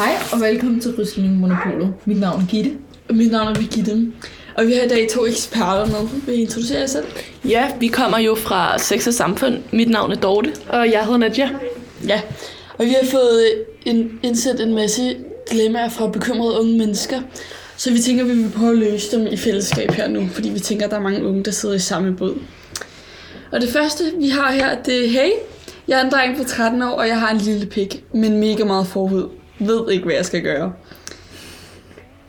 Hej og velkommen til Rysling Monopolet. Mit navn er Gitte. Og mit navn er Birgitte. Og vi har i dag to eksperter med. Vil I introducere jer selv? Ja, vi kommer jo fra Sex og Samfund. Mit navn er Dorte. Og jeg hedder Nadia. Ja. Og vi har fået en, indsat en masse dilemmaer fra bekymrede unge mennesker. Så vi tænker, at vi vil prøve at løse dem i fællesskab her nu, fordi vi tænker, at der er mange unge, der sidder i samme båd. Og det første, vi har her, det er, hey, jeg er en dreng på 13 år, og jeg har en lille pik, men mega meget forhud. Ved ikke, hvad jeg skal gøre.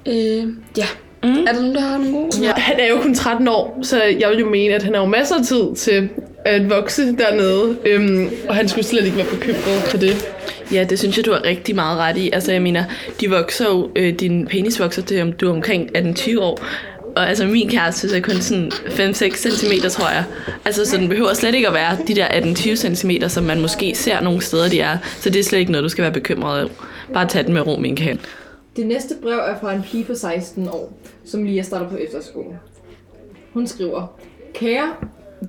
Øh, ja. Mm. Er der nogen, der har nogle gode? Ja, han er jo kun 13 år, så jeg vil jo mene, at han har jo masser af tid til at vokse dernede. Øhm, og han skulle slet ikke være bekymret for det. Ja, det synes jeg, du har rigtig meget ret i. Altså, jeg mener, de vokser jo, øh, din penis vokser til, om du er omkring 18-20 år. Og altså, min kæreste er kun sådan 5-6 cm, tror jeg. Altså, så den behøver slet ikke at være de der 18-20 cm, som man måske ser nogle steder, de er. Så det er slet ikke noget, du skal være bekymret over. Bare tag den med ro, min kan. Det næste brev er fra en pige på 16 år, som lige er startet på efterskole. Hun skriver, Kære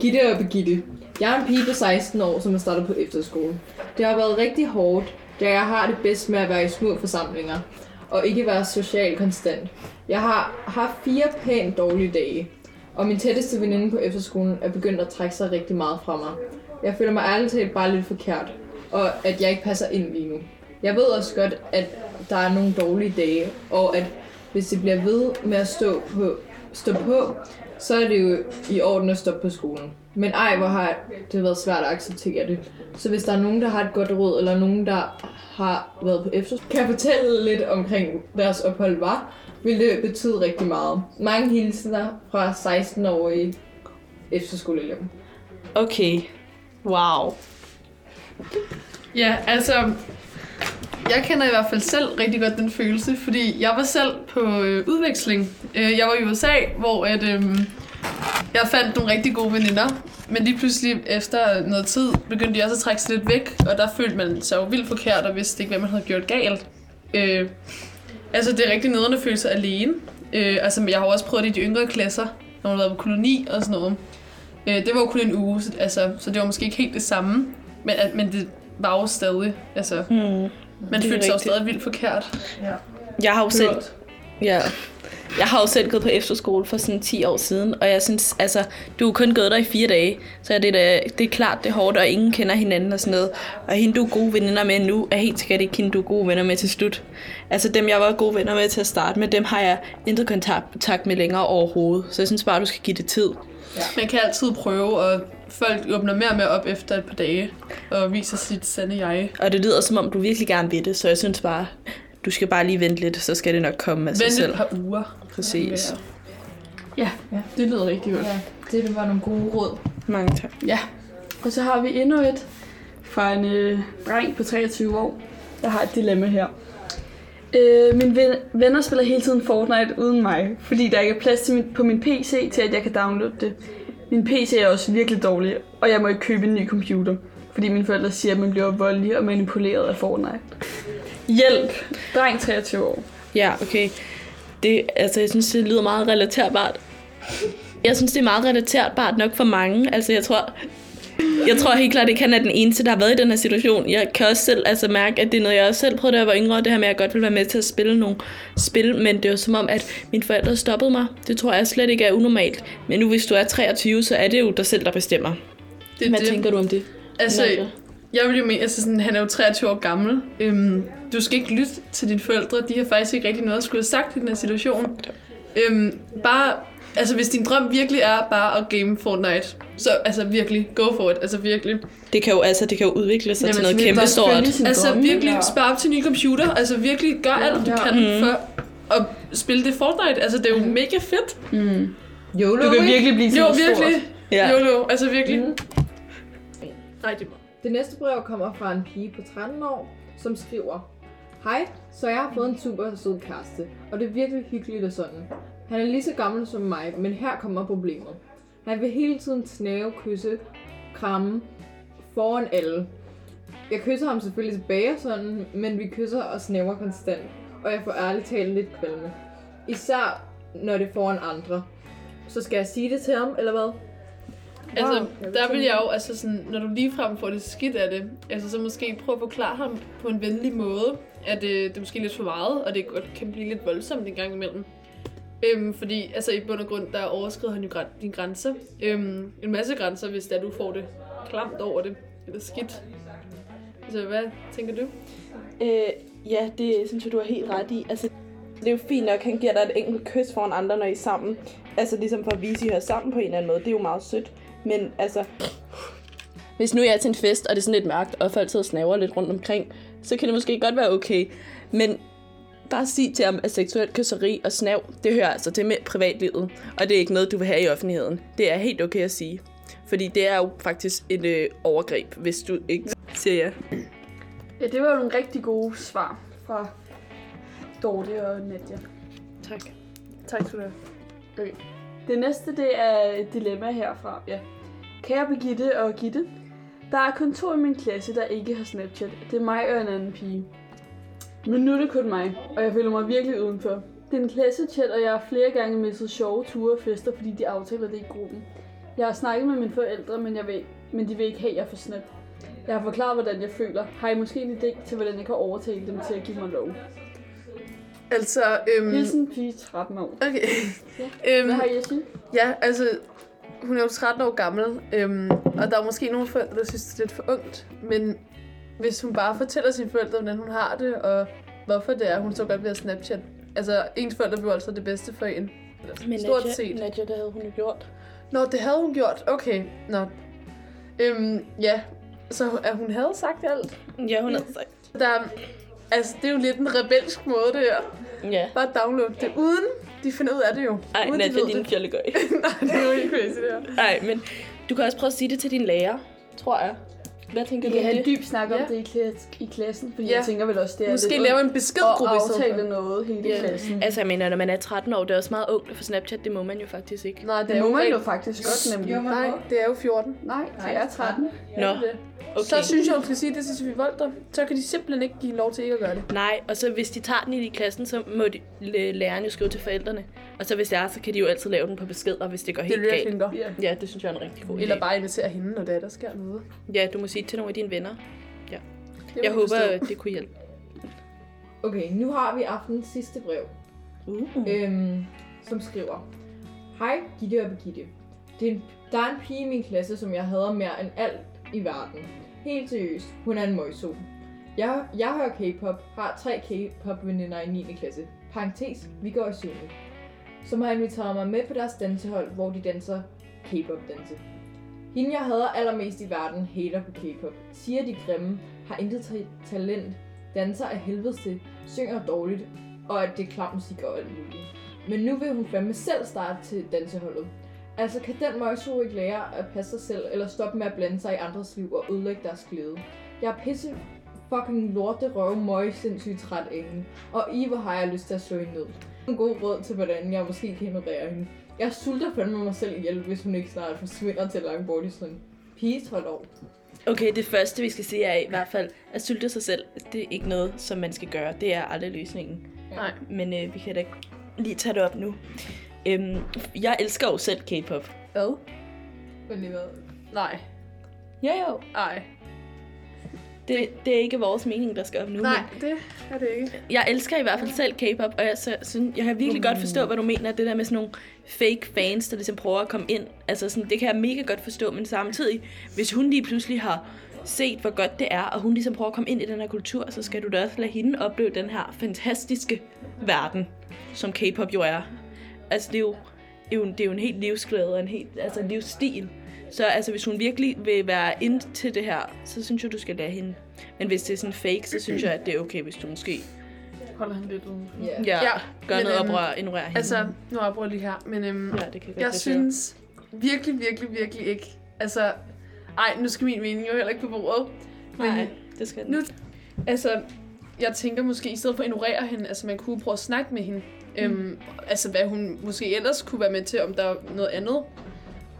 Gitte og Begitte, jeg er en pige på 16 år, som er startet på efterskole. Det har været rigtig hårdt, da jeg har det bedst med at være i små forsamlinger, og ikke være social konstant. Jeg har haft fire pænt dårlige dage, og min tætteste veninde på efterskolen er begyndt at trække sig rigtig meget fra mig. Jeg føler mig ærligt talt bare lidt forkert, og at jeg ikke passer ind lige nu. Jeg ved også godt, at der er nogle dårlige dage, og at hvis det bliver ved med at stå på, stå på, så er det jo i orden at stoppe på skolen. Men ej, hvor har det været svært at acceptere det. Så hvis der er nogen, der har et godt råd, eller nogen, der har været på efterskole, kan jeg fortælle lidt omkring deres ophold var, vil det betyde rigtig meget. Mange hilsener fra 16-årige efterskoleelever. Okay. Wow. Ja, altså... Jeg kender i hvert fald selv rigtig godt den følelse, fordi jeg var selv på øh, udveksling. Øh, jeg var i USA, hvor at, øh, jeg fandt nogle rigtig gode veninder, men lige pludselig efter noget tid begyndte de også at trække sig lidt væk, og der følte man sig jo vildt forkert og vidste ikke, hvad man havde gjort galt. Øh, altså det er rigtig nederne at føle sig alene. Øh, altså jeg har jo også prøvet det i de yngre klasser, når man har været på koloni og sådan noget. Øh, det var jo kun en uge, så, altså, så det var måske ikke helt det samme, men, at- men det var jo stadig, altså... Hmm. Man Det følte sig jo stadig vildt forkert. Jeg har jo selv. Ja. Jeg har jo selv gået på efterskole for sådan 10 år siden, og jeg synes, altså, du har kun gået der i fire dage, så det er, det er klart, det er hårdt, og ingen kender hinanden og sådan noget. Og hende, du er gode venner med nu, er helt sikkert ikke hende, du er gode venner med til slut. Altså dem, jeg var gode venner med til at starte med, dem har jeg intet kontakt med længere overhovedet. Så jeg synes bare, du skal give det tid. Man kan altid prøve, og folk åbner mere og mere op efter et par dage, og viser sit sande jeg. Og det lyder som om, du virkelig gerne vil det, så jeg synes bare, du skal bare lige vente lidt, så skal det nok komme af sig Vent selv. et par uger. Præcis. Ja, det lyder rigtig godt. Ja, det var nogle gode råd. Mange tak. Ja. Og så har vi endnu et fra en øh, dreng på 23 år, der har et dilemma her. Øh, mine ven- venner spiller hele tiden Fortnite uden mig, fordi der ikke er plads til min, på min PC til, at jeg kan downloade det. Min PC er også virkelig dårlig, og jeg må ikke købe en ny computer, fordi mine forældre siger, at man bliver voldelig og manipuleret af Fortnite. Hjælp! Dreng 23 år. Ja, okay. Det, altså, jeg synes, det lyder meget relaterbart. Jeg synes, det er meget relaterbart nok for mange. Altså, jeg tror, jeg tror helt klart, det kan er den eneste, der har været i den her situation. Jeg kan også selv altså, mærke, at det er noget, jeg også selv prøvede, da jeg var yngre. Det her med, at jeg godt vil være med til at spille nogle spil. Men det er jo som om, at mine forældre stoppede mig. Det tror jeg slet ikke er unormalt. Men nu, hvis du er 23, så er det jo dig selv, der bestemmer. Det Hvad det. tænker du om det? Altså? Jeg vil jo mene, altså sådan, han er jo 23 år gammel. Øhm, du skal ikke lytte til dine forældre. De har faktisk ikke rigtig noget at skulle have sagt i den her situation. Øhm, bare, altså hvis din drøm virkelig er bare at game Fortnite, så altså virkelig, go for it. Altså virkelig. Det kan jo, altså, det kan jo udvikle sig Jamen, til noget selvfølgelig, kæmpe stort. Altså drømme, virkelig, ja. spare op til nye computer. Altså virkelig, gør alt, du Ja. kan for at spille det Fortnite. Altså det er jo mega fedt. Mm. YOLO, Du kan virkelig blive til Jo, noget stort. virkelig. Ja. Jo, jo, altså virkelig. Mm. Nej, det det næste brev kommer fra en pige på 13 år, som skriver Hej, så jeg har fået en super sød kæreste, og det er virkelig hyggeligt og sådan. Han er lige så gammel som mig, men her kommer problemet. Han vil hele tiden snæve, kysse, kramme foran alle. Jeg kysser ham selvfølgelig tilbage og sådan, men vi kysser og snæver konstant, og jeg får ærligt talt lidt kvalme. Især når det er foran andre. Så skal jeg sige det til ham, eller hvad? Altså, Wow, der vil jeg jo, altså sådan, når du ligefrem får det skidt af det, altså så måske prøve at forklare ham på en venlig måde, at øh, det er måske lidt for meget, og det godt kan blive lidt voldsomt en gang imellem. Øhm, fordi altså, i bund og grund, der overskrider han jo græn- dine grænser. Øhm, en masse grænser, hvis der du får det klamt over det, eller skidt. Altså, hvad tænker du? Øh, ja, det synes jeg, du har helt ret i. Altså, det er jo fint nok, at han giver dig et enkelt kys foran andre, når I er sammen. Altså ligesom for at vise, at I hører sammen på en eller anden måde. Det er jo meget sødt. Men altså... Hvis nu jeg er til en fest, og det er sådan lidt mørkt, og folk sidder og snaver lidt rundt omkring, så kan det måske godt være okay. Men bare sig til ham, at seksuelt kysseri og snav, det hører altså til med privatlivet. Og det er ikke noget, du vil have i offentligheden. Det er helt okay at sige. Fordi det er jo faktisk et øh, overgreb, hvis du ikke siger ja. Ja, det var jo nogle rigtig gode svar fra Dorte og Nadia. Tak. Tak skal du have. Okay. Det næste, det er et dilemma herfra. Ja. Kære Birgitte og Gitte, der er kun to i min klasse, der ikke har Snapchat. Det er mig og en anden pige. Men nu er det kun mig, og jeg føler mig virkelig udenfor. Det er en klassechat, og jeg har flere gange mistet sjove ture og fester, fordi de aftaler det i gruppen. Jeg har snakket med mine forældre, men, jeg vil, men de vil ikke have, at jeg får Snap. Jeg har forklaret, hvordan jeg føler. Har I måske en idé til, hvordan jeg kan overtale dem til at give mig lov? Altså, øhm, Hilsen pige 13 år. okay. Ja. øhm, Hvad har I at sige? Ja, altså, hun er jo 13 år gammel, øhm, og der er måske nogle forældre, der synes, det er lidt for ungt. Men hvis hun bare fortæller sine forældre, hvordan hun har det, og hvorfor det er, hun så godt at Snapchat. Altså, ens forældre vil jo altså det bedste for en. Men stort Nadia, set. Nadia, det havde hun jo gjort. Nå, det havde hun gjort. Okay, nå. Øhm, ja, så at hun havde sagt alt. Ja, hun havde sagt. Der, er- altså, det er jo lidt en rebelsk måde, det her. Ja. Bare download det, uden de finder ud af det jo. Ej, uden de Nadia, ved din det. fjollegøj. Nej, det er jo helt crazy, det her. Nej, men du kan også prøve at sige det til din lærer, tror jeg. Hvad tænker Vi du kan om have en det? dyb snak om Ja. det i, klass, i klassen, fordi Ja. jeg tænker vel også, det er Måske lidt lave en beskedgruppe i stedet aftale noget hele Ja. klassen. Altså, jeg mener, når man er 13 år, det er også meget ungt for Snapchat. Det må man jo faktisk ikke. Nej, det Det er må jo man jo faktisk godt nemlig. Jo, man Nej, det er jo 14. Nej, jeg er 13. Nå, Okay. Så synes jeg, hun skal sige det til Sofie Volter. Så kan de simpelthen ikke give lov til ikke at gøre det. Nej, og så hvis de tager den i klassen, så må de, læ- læreren jo skrive til forældrene. Og så hvis det er, så kan de jo altid lave den på beskeder, hvis det går Det helt det, jeg galt. tænker. Ja. Ja, det synes jeg er en rigtig god Eller idé. bare invitere hende, når det er, der sker noget. Ja, du må sige det til nogle af dine venner. Det Jeg må håber, forstå. det kunne hjælpe. Okay, nu har vi aftens sidste brev, Uh. øhm, som skriver. Hej, Gitte og Birgitte. Det er en, der er en pige i min klasse, som jeg hader mere end alt i verden. Helt seriøst, hun er en møjso. Jeg, jeg hører K-pop, har tre K-pop-veninder i 9. klasse. Parentes, vi går i 7. Som har inviteret mig med på deres dansehold, hvor de danser K-pop-danse. Hende, jeg hader allermest i verden, hater på K-pop. Siger de grimme, har intet talent, danser af helvede til, synger dårligt, og at det er klam musik og alt muligt. Men nu vil hun fandme selv starte til danseholdet. Altså kan den møgso ikke lære at passe sig selv, eller stoppe med at blande sig i andres liv og ødelægge deres glæde. Jeg er pisse fucking lorte røv møg sindssygt træt hende, og i hvor har jeg lyst til at slå hende ned. En god råd til, hvordan jeg måske kan ignorere hende. Jeg sulter fandme mig selv ihjel, hvis hun ikke snart forsvinder til langt bort i sådan. Pige 12 år. Okay, det første vi skal sige er i hvert fald, at sulte sig selv, det er ikke noget, som man skal gøre. Det er aldrig løsningen. Nej. Men øh, vi kan da lige tage det op nu. Øhm, jeg elsker jo selv K-pop. Hvad? Men det var... Nej. Ja, jo. Nej. Det, det er ikke vores mening, der skal op nu. Nej, Men det er det ikke. jeg elsker i hvert fald selv K-pop, og jeg, så, sådan, jeg kan virkelig godt forstå, hvad du mener. Det der med sådan nogle fake fans, der ligesom prøver at komme ind. Altså sådan, det kan jeg mega godt forstå, men samtidig, hvis hun lige pludselig har set, hvor godt det er, og hun ligesom prøver at komme ind i den her kultur, så skal du da også lade hende opleve den her fantastiske verden, som K-pop jo er. Altså, det er jo, det er jo, det er jo en helt livsglæde og en helt altså, en livsstil. Så altså, hvis hun virkelig vil være ind til det her, så synes jeg, du skal lade hende. Men hvis det er sådan fake, så synes jeg, at det er okay, hvis du måske Holder han lidt uden. Ja. ja, Ja, gør men, noget øhm, oprør, ignorerer hende. Altså, nu jeg lige her, men øhm, ja, det kan jeg lade synes virkelig, virkelig, virkelig ikke. Altså, ej, nu skal min mening jo heller ikke på bordet. Men Nej, det skal den. nu, altså, jeg tænker måske, i stedet for at ignorere hende, altså man kunne prøve at snakke med hende. Mm. Øhm, altså, hvad hun måske ellers kunne være med til, om der er noget andet,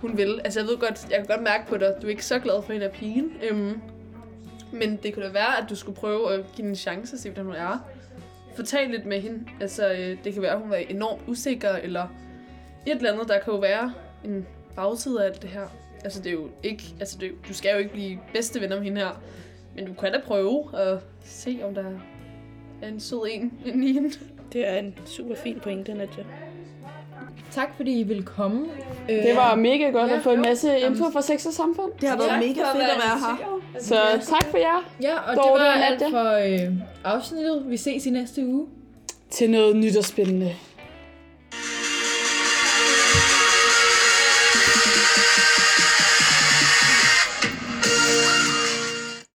hun vil. Altså, jeg ved godt, jeg kan godt mærke på dig, at du er ikke så glad for hende af pigen. Øhm, men det kunne da være, at du skulle prøve at give hende en chance og se, hvordan hun er. Fortæl lidt med hende. Altså, øh, det kan være, at hun er enormt usikker, eller et eller andet. Der kan jo være en bagside af alt det her. Altså, det er jo ikke... Altså, det er, jo- du skal jo ikke blive bedste venner med hende her. Men du kan da prøve at se, om der er en sød en inde i hende. Det er en super fin pointe, Nadja. Tak fordi I ville komme. Øh, Det var mega godt Ja, at få en masse info fra sex og samfund. Det har været mega fedt at være her. Så tak for jer. Ja, og Dorte det var og alt for øh, afsnittet. Vi ses i næste uge. Til noget nyt og spændende.